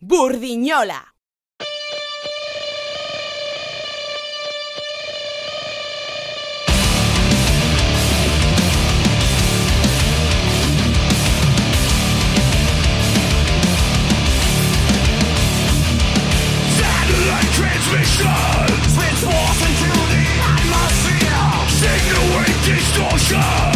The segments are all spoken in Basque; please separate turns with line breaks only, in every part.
Burdiñola. Transmission transforms into the atmosphere, signal distortion.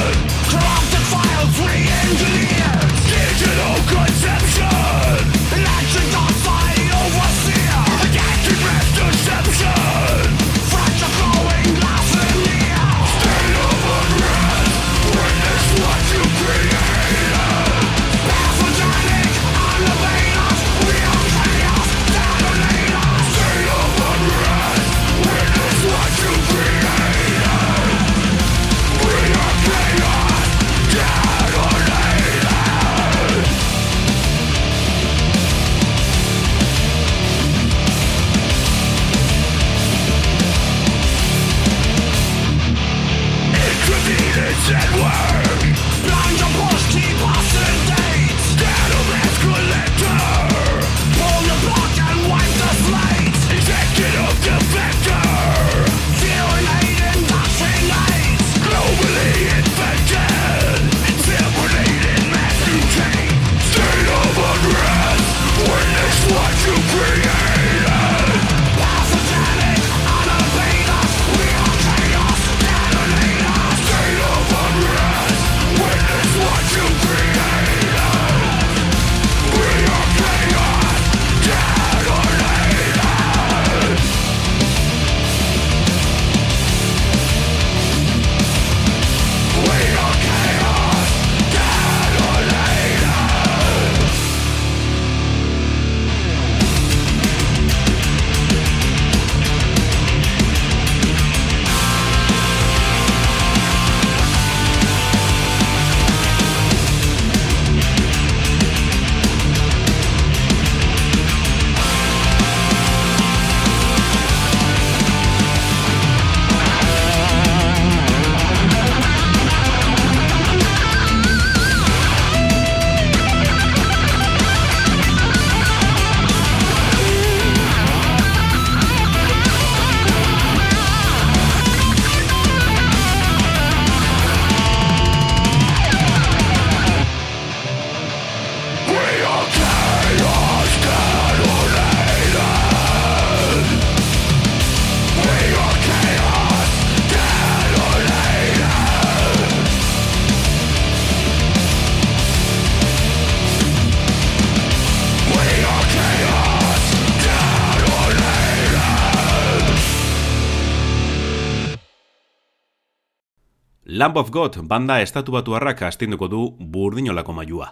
Lamb of God banda estatu batuarrak astinduko du burdinolako mailua.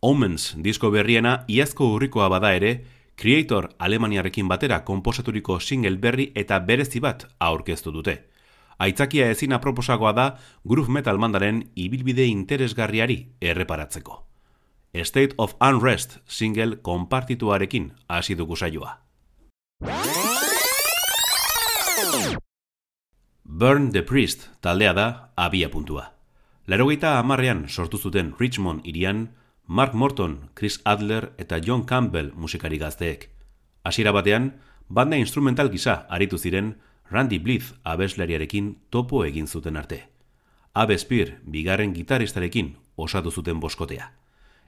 Omens disko berriena iazko urrikoa bada ere, Creator Alemaniarekin batera konposaturiko single berri eta berezi bat aurkeztu dute. Aitzakia ezin aproposagoa da groove metal mandaren ibilbide interesgarriari erreparatzeko. State of Unrest single konpartituarekin hasi dugu saioa. Burn the Priest taldea da abia puntua. Larogeita hamarrean sortu zuten Richmond irian, Mark Morton, Chris Adler eta John Campbell musikari gazteek. Hasiera batean, banda instrumental gisa aritu ziren Randy Blythe abeslariarekin topo egin zuten arte. Abe Spear, bigarren gitaristarekin osatu zuten boskotea.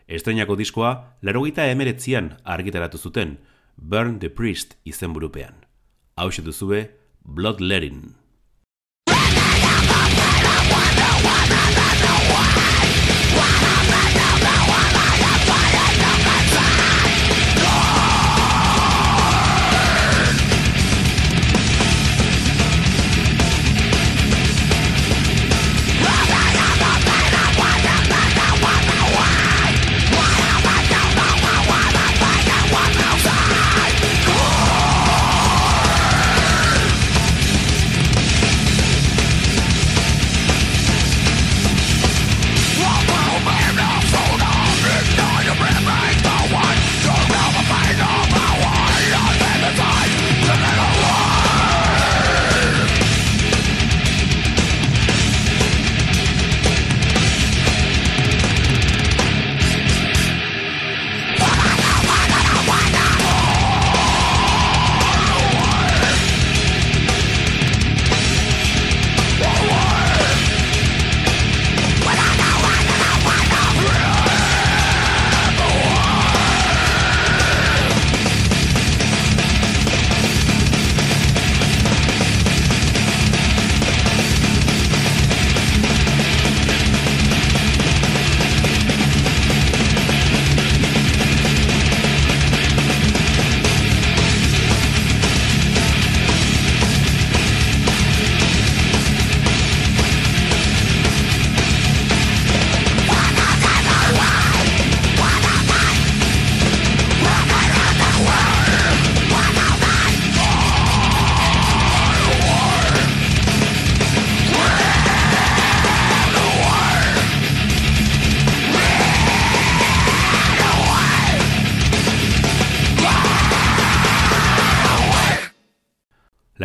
Estrenako diskoa, larogeita emeretzian argitaratu zuten Burn the Priest izenburupean. Hau duzue Bloodletting.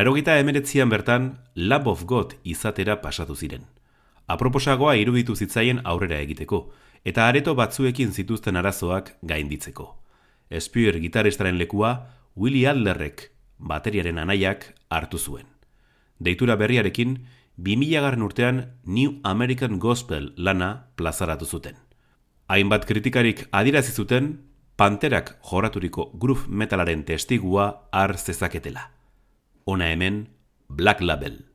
Larogita emeretzian bertan Lab of God izatera pasatu ziren. Aproposagoa iruditu zitzaien aurrera egiteko, eta areto batzuekin zituzten arazoak gainditzeko. Spear gitaristaren lekua Willie Adlerrek bateriaren anaiak hartu zuen. Deitura berriarekin, 2000 garren urtean New American Gospel lana plazaratu zuten. Hainbat kritikarik adirazi zuten, panterak joraturiko groove metalaren testigua har zezaketela. Ona hemen, Black Label.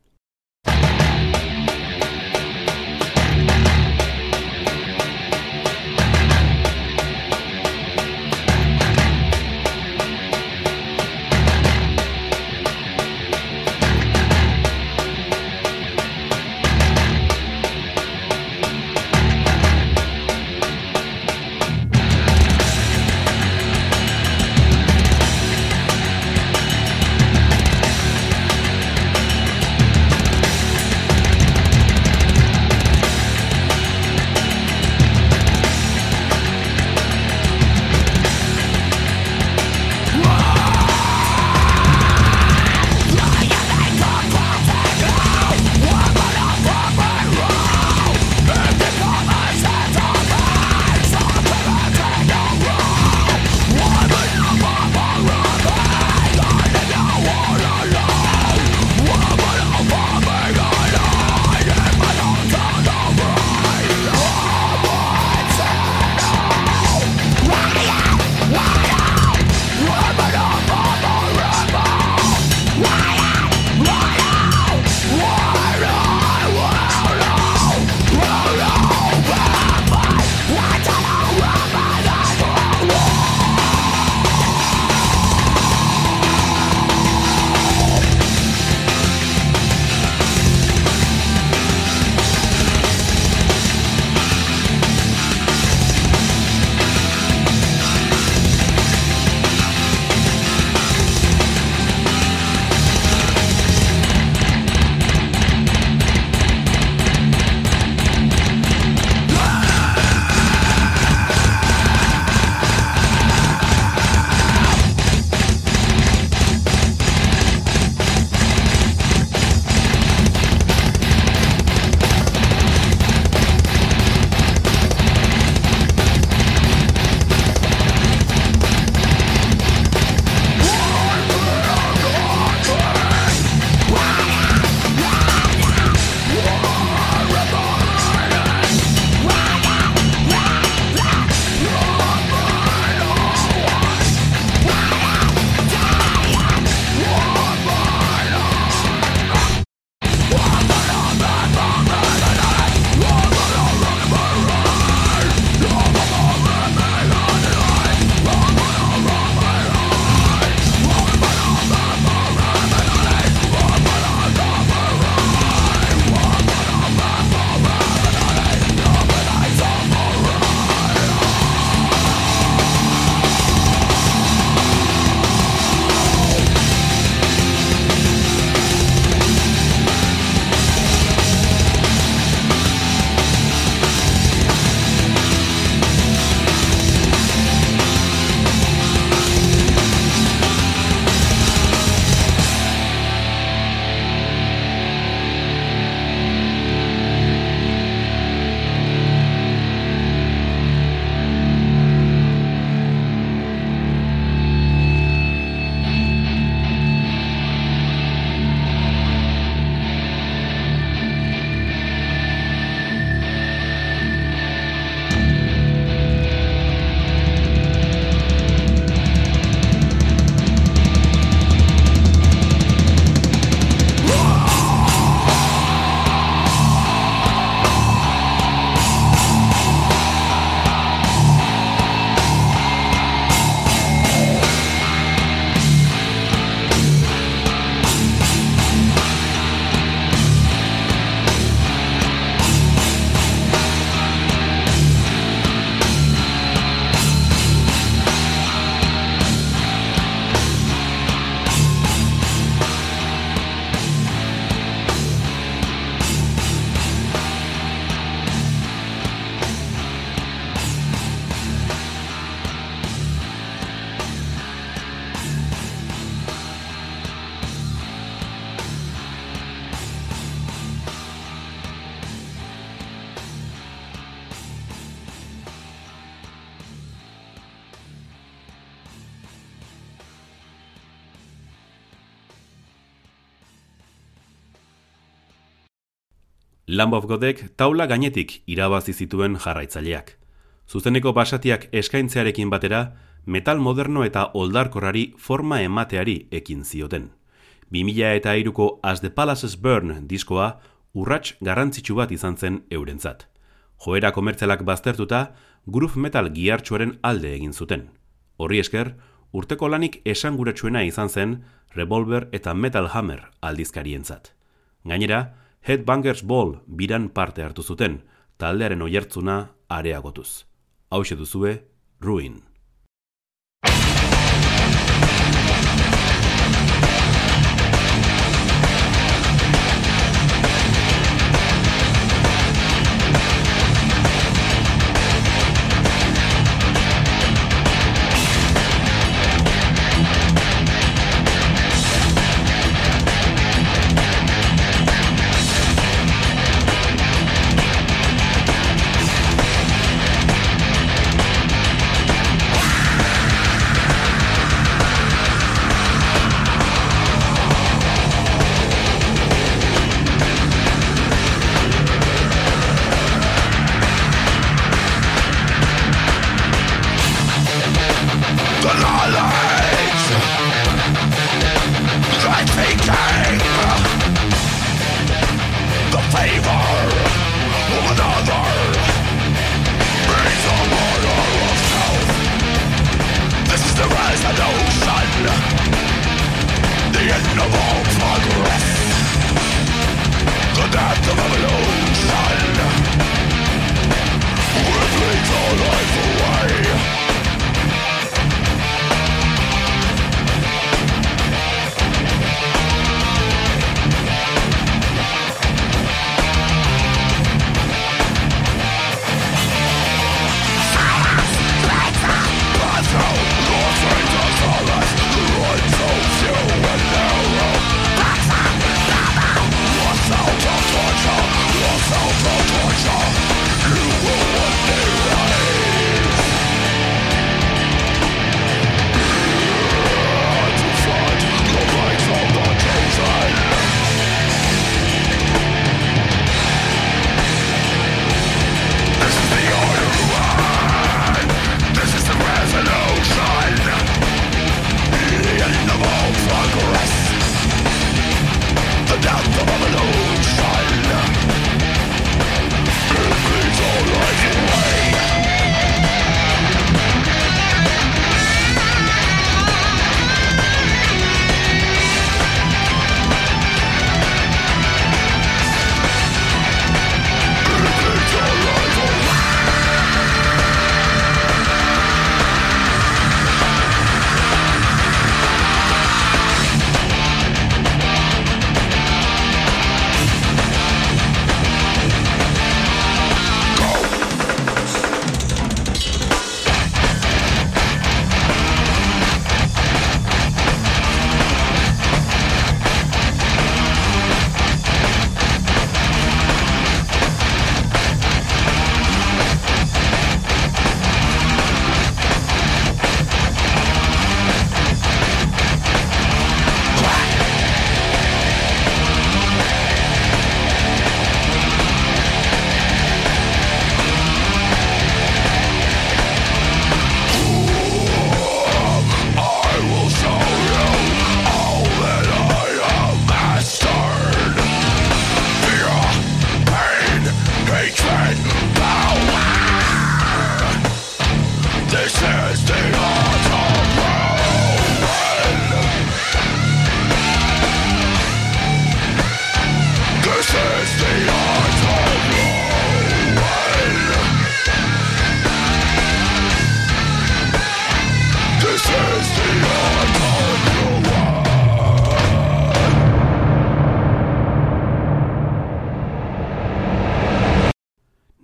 Lamb of Godek taula gainetik irabazi zituen jarraitzaileak. Zuzeneko basatiak eskaintzearekin batera, metal moderno eta oldarkorrari forma emateari ekin zioten. 2000 eta iruko As the Palaces Burn diskoa urrats garrantzitsu bat izan zen eurentzat. Joera komertzelak baztertuta, groove metal giartsuaren alde egin zuten. Horri esker, urteko lanik esanguratsuena izan zen Revolver eta Metal Hammer aldizkarientzat. Gainera, Headbangers Ball biran parte hartu zuten, taldearen oihartzuna areagotuz. Hau duzue, Ruin.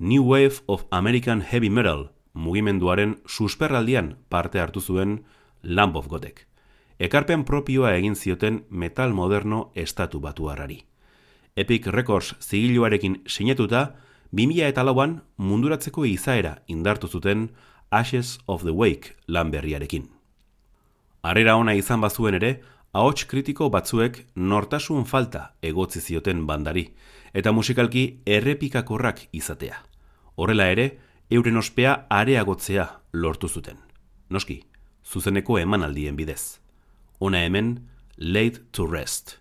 New Wave of American Heavy Metal mugimenduaren susperraldian parte hartu zuen Lamb of Godek. Ekarpen propioa egin zioten metal moderno estatu batu. Epic Records zigiluarekin sinetuta, 2000 eta lauan munduratzeko izaera indartu zuten Ashes of the Wake lan berriarekin. Arrera ona izan bazuen ere,
ahots kritiko batzuek nortasun falta egotzi zioten bandari, eta musikalki errepikakorrak izatea. Horrela ere, euren ospea areagotzea lortu zuten. Noski, zuzeneko emanaldien bidez. Hona hemen, Late to Rest.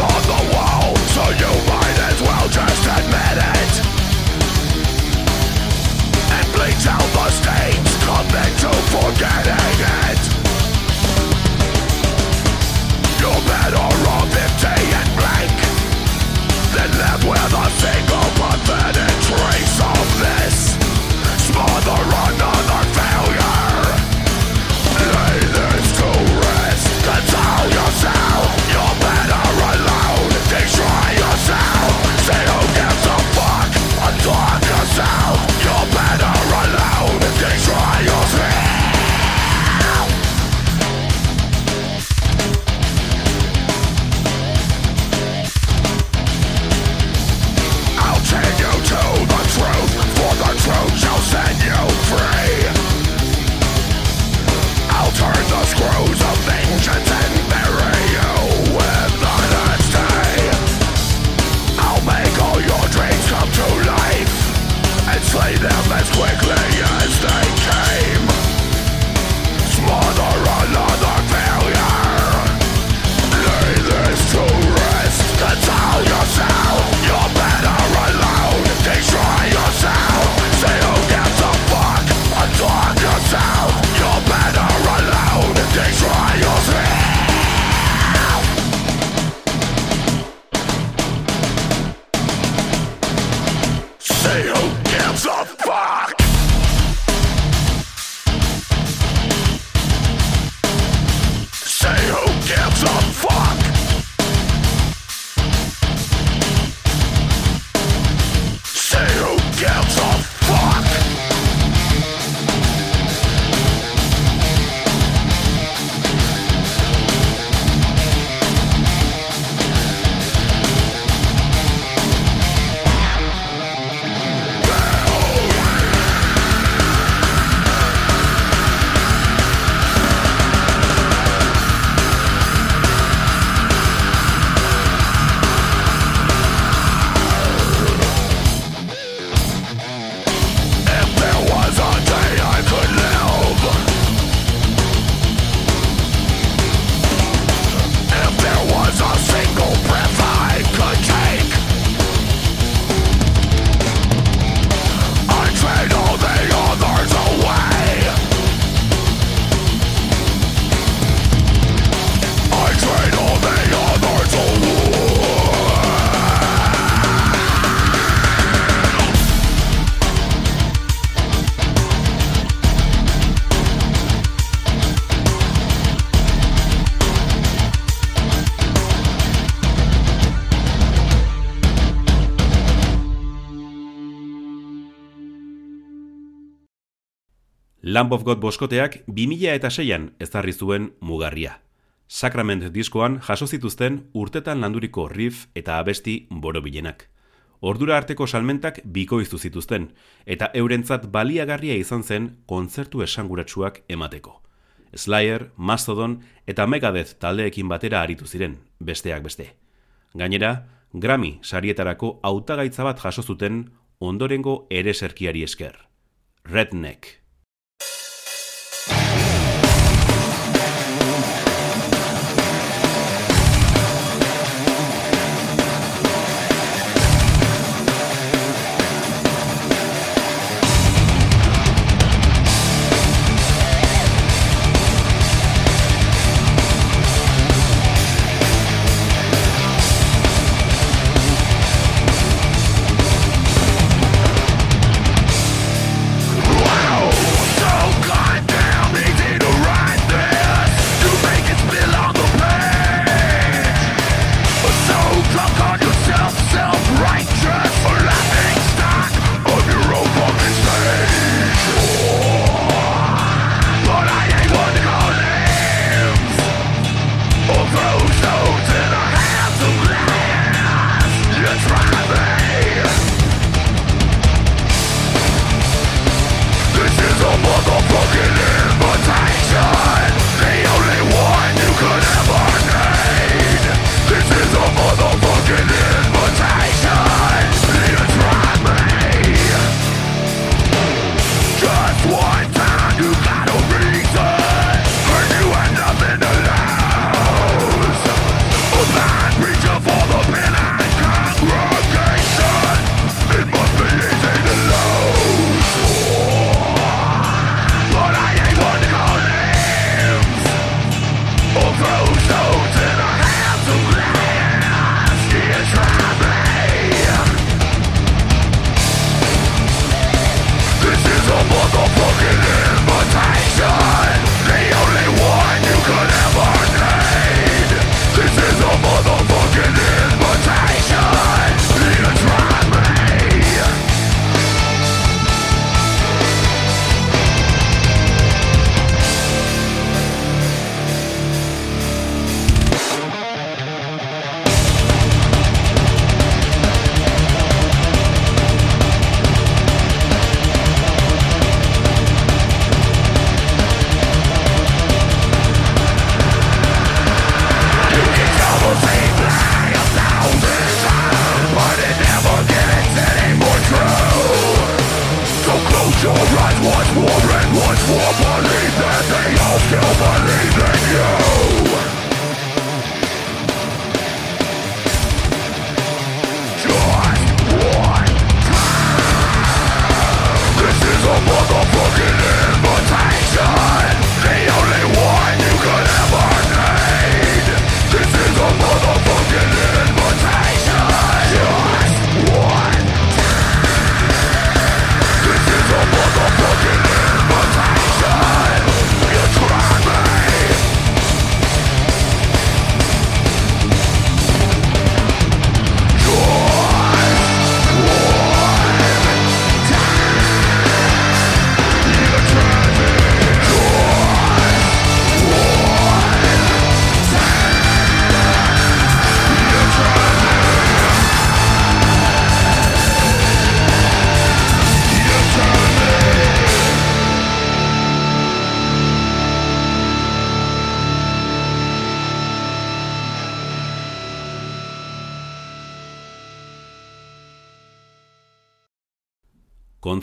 on the wall, so you might as well just admit it. And bleach out the stains, commit to forgetting it.
Lamb of God boskoteak 2006an ezarri zuen mugarria. Sacrament diskoan jaso zituzten urtetan landuriko riff eta abesti borobilenak. Ordura arteko salmentak bikoiztu zituzten eta eurentzat baliagarria izan zen kontzertu esanguratsuak emateko. Slayer, Mastodon eta Megadeth taldeekin batera aritu ziren, besteak beste. Gainera, Grammy sarietarako hautagaitza bat jaso zuten ondorengo ereserkiari esker. Redneck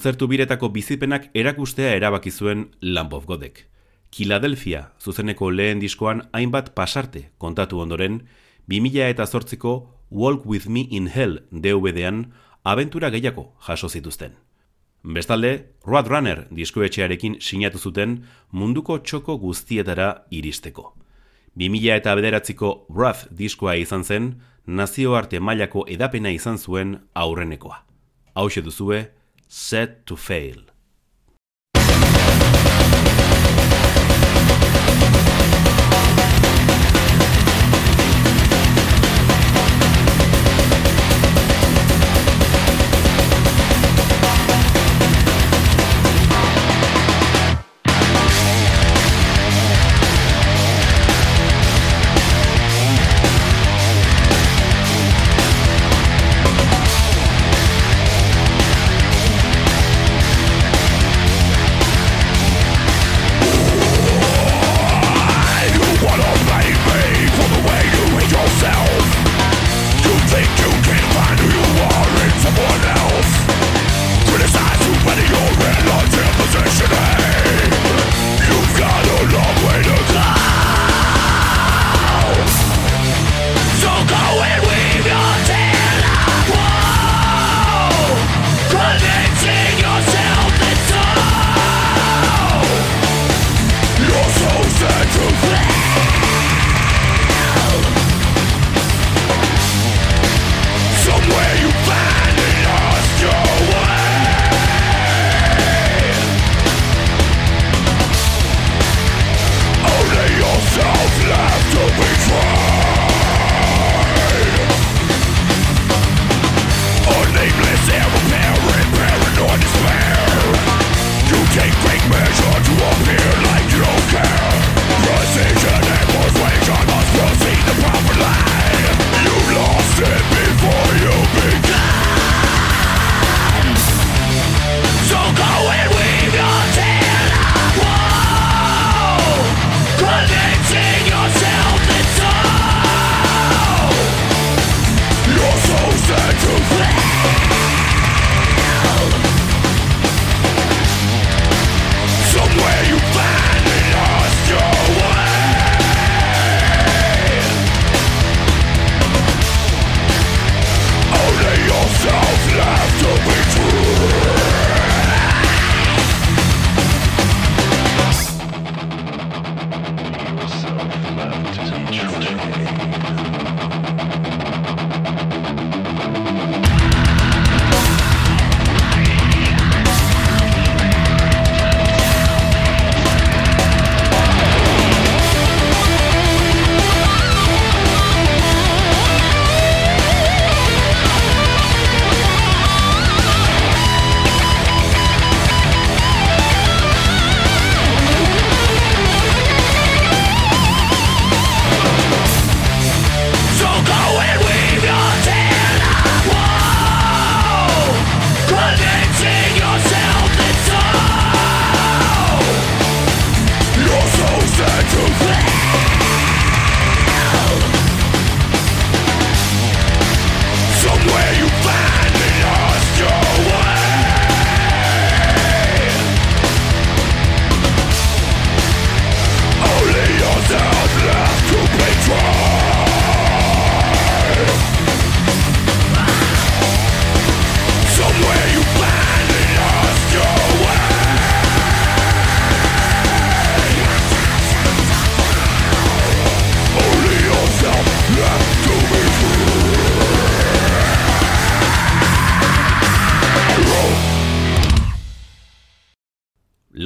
kontzertu biretako bizipenak erakustea erabaki zuen Lamb of Godek. Philadelphia zuzeneko lehen diskoan hainbat pasarte kontatu ondoren, 2000 eta zortziko Walk With Me in Hell DVD-an abentura gehiago jaso zituzten. Bestalde, Roadrunner diskoetxearekin sinatu zuten munduko txoko guztietara iristeko. 2000 eta bederatziko Wrath diskoa izan zen, nazioarte mailako edapena izan zuen aurrenekoa. Hau duzue, set to fail.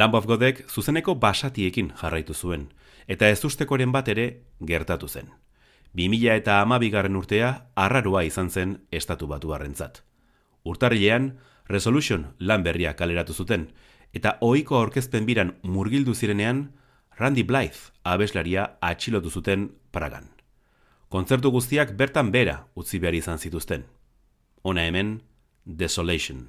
Lamb of Godek zuzeneko basatiekin jarraitu zuen, eta ez ustekoren bat ere gertatu zen. 2000 eta amabigarren urtea arraroa izan zen estatu batu harrentzat. Urtarrilean, Resolution lan berria kaleratu zuten, eta ohiko aurkezpen biran murgildu zirenean, Randy Blythe abeslaria atxilotu zuten Pragan. Kontzertu guztiak bertan bera utzi behar izan zituzten. Ona hemen, Desolation.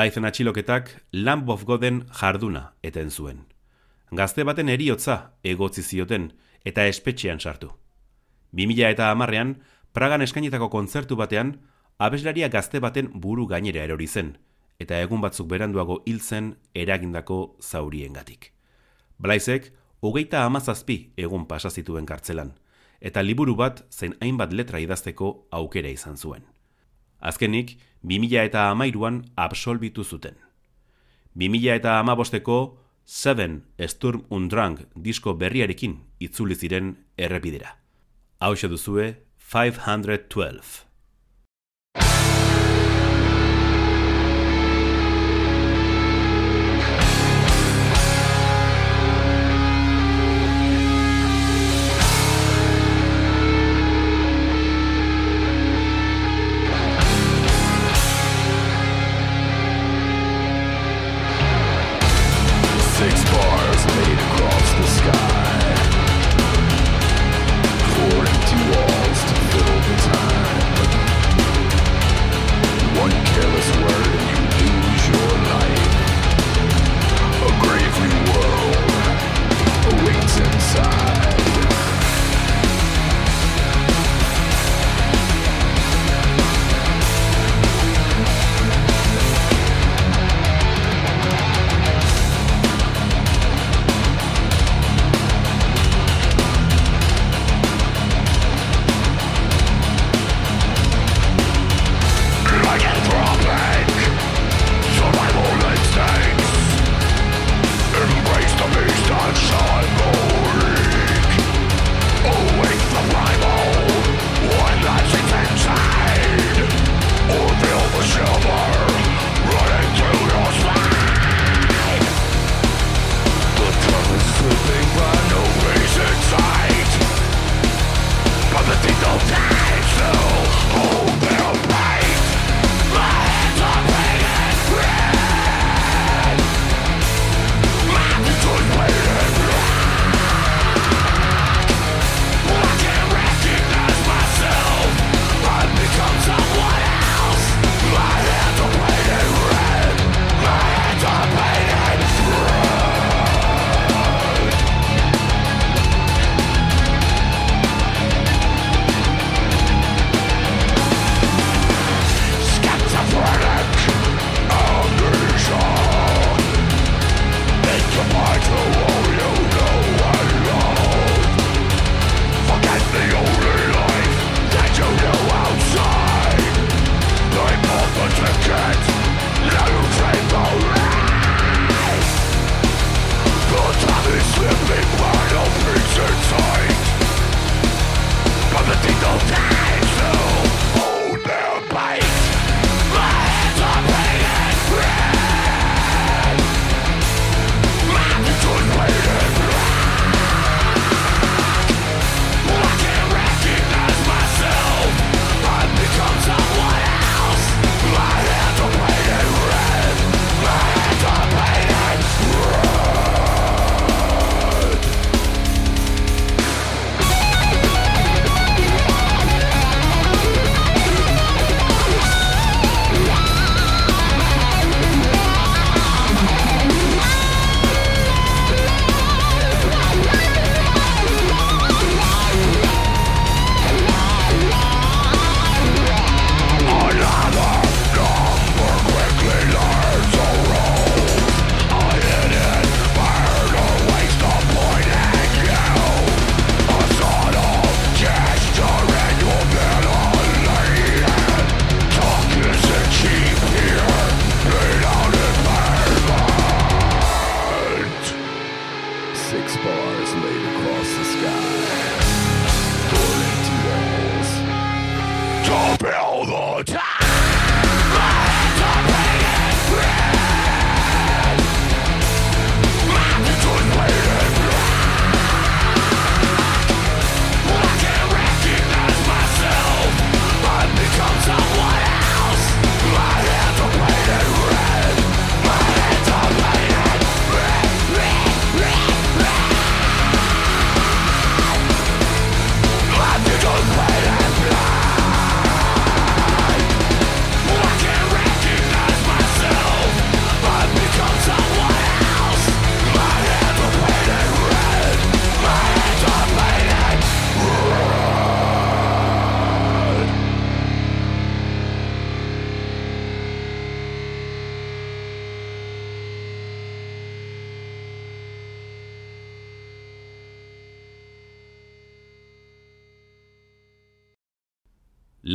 Blythen atxiloketak Lamb of Goden jarduna eten zuen. Gazte baten eriotza egotzi zioten eta espetxean sartu. 2000 eta amarrean, Pragan eskainetako kontzertu batean, abeslaria gazte baten buru gainera erori zen, eta egun batzuk beranduago hil zen eragindako zauriengatik. Blaizek, hogeita amazazpi egun pasazituen kartzelan, eta liburu bat zein hainbat letra idazteko aukera izan zuen. Azkenik, 2000 eta amairuan absolbitu zuten. 2000 eta amabosteko Seven Sturm und Drang disko berriarekin itzuli ziren errepidera. Hau duzue 512.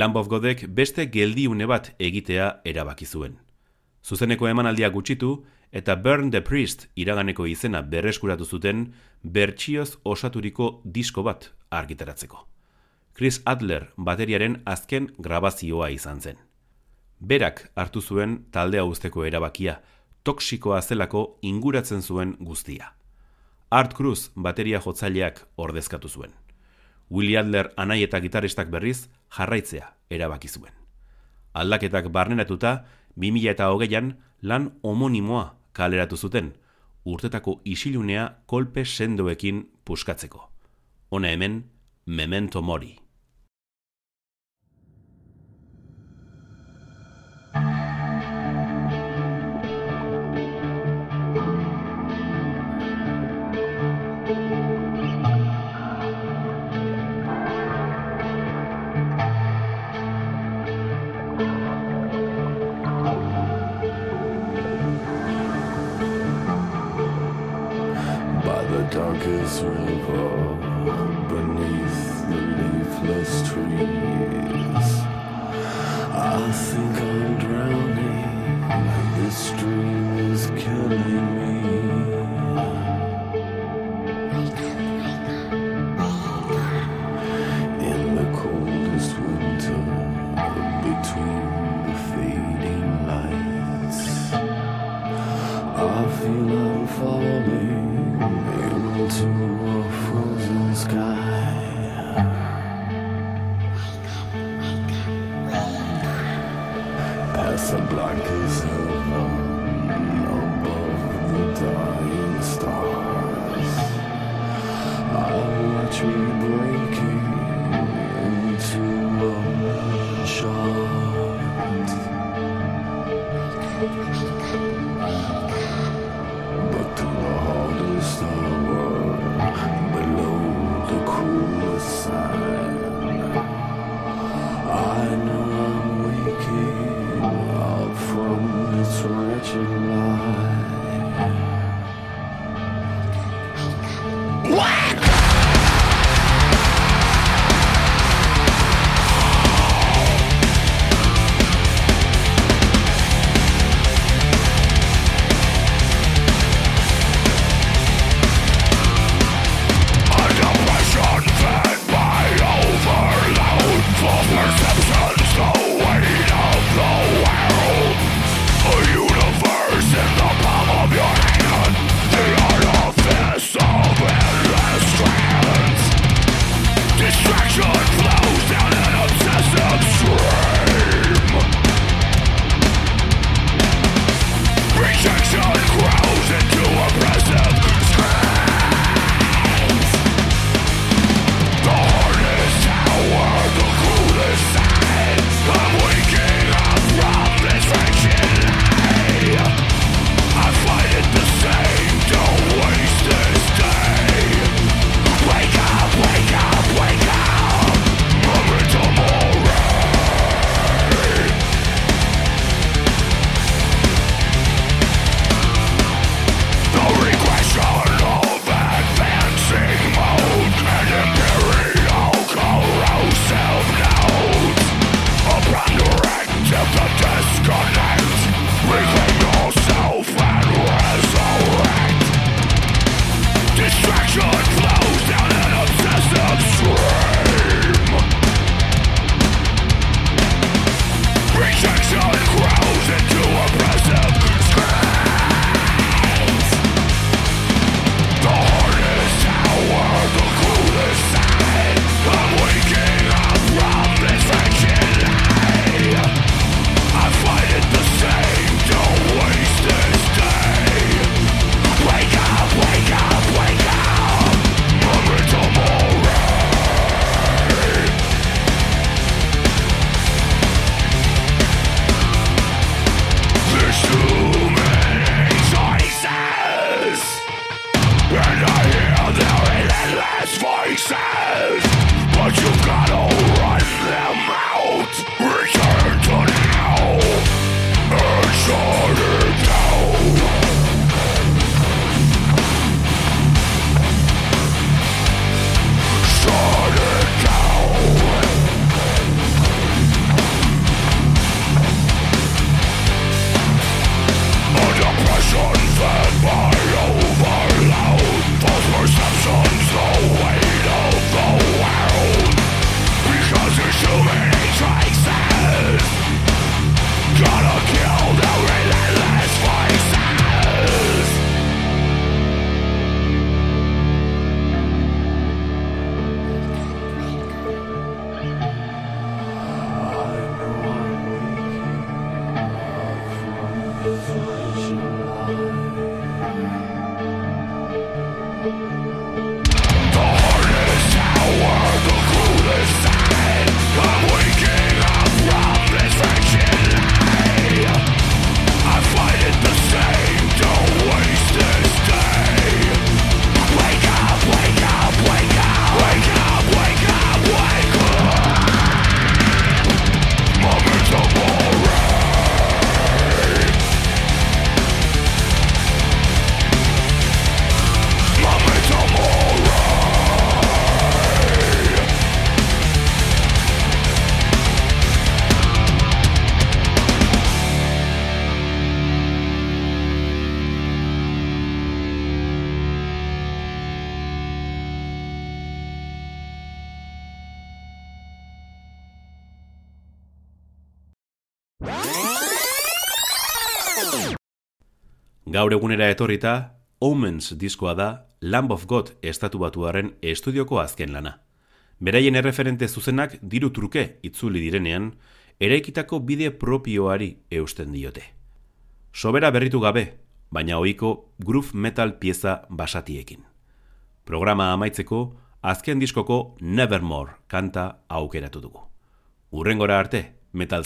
Lamb of Godek beste geldiune bat egitea erabaki zuen. Zuzeneko emanaldia gutxitu eta Burn the Priest iraganeko izena berreskuratu zuten bertsioz osaturiko disko bat argitaratzeko. Chris Adler bateriaren azken grabazioa izan zen. Berak hartu zuen taldea usteko erabakia, toksikoa zelako inguratzen zuen guztia. Art Cruz bateria jotzaileak ordezkatu zuen. Willie Adler anai eta gitaristak berriz jarraitzea erabaki zuen. Aldaketak barneratuta, 2000 eta hogeian lan homonimoa kaleratu zuten, urtetako isilunea kolpe sendoekin puskatzeko. Hona hemen, Memento Mori.
cool sign. I know. Gaur egunera etorrita, Omens diskoa da Lamb of God estatu batuaren estudioko azken lana. Beraien erreferente zuzenak diru truke itzuli direnean, eraikitako bide propioari eusten diote. Sobera berritu gabe, baina ohiko groove metal pieza basatiekin. Programa amaitzeko, azken diskoko Nevermore kanta aukeratu dugu. Urrengora arte, metal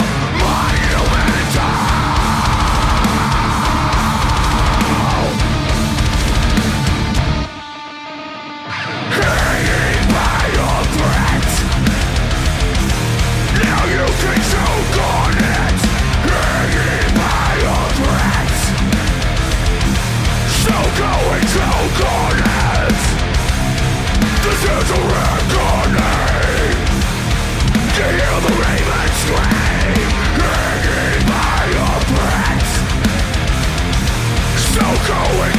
going.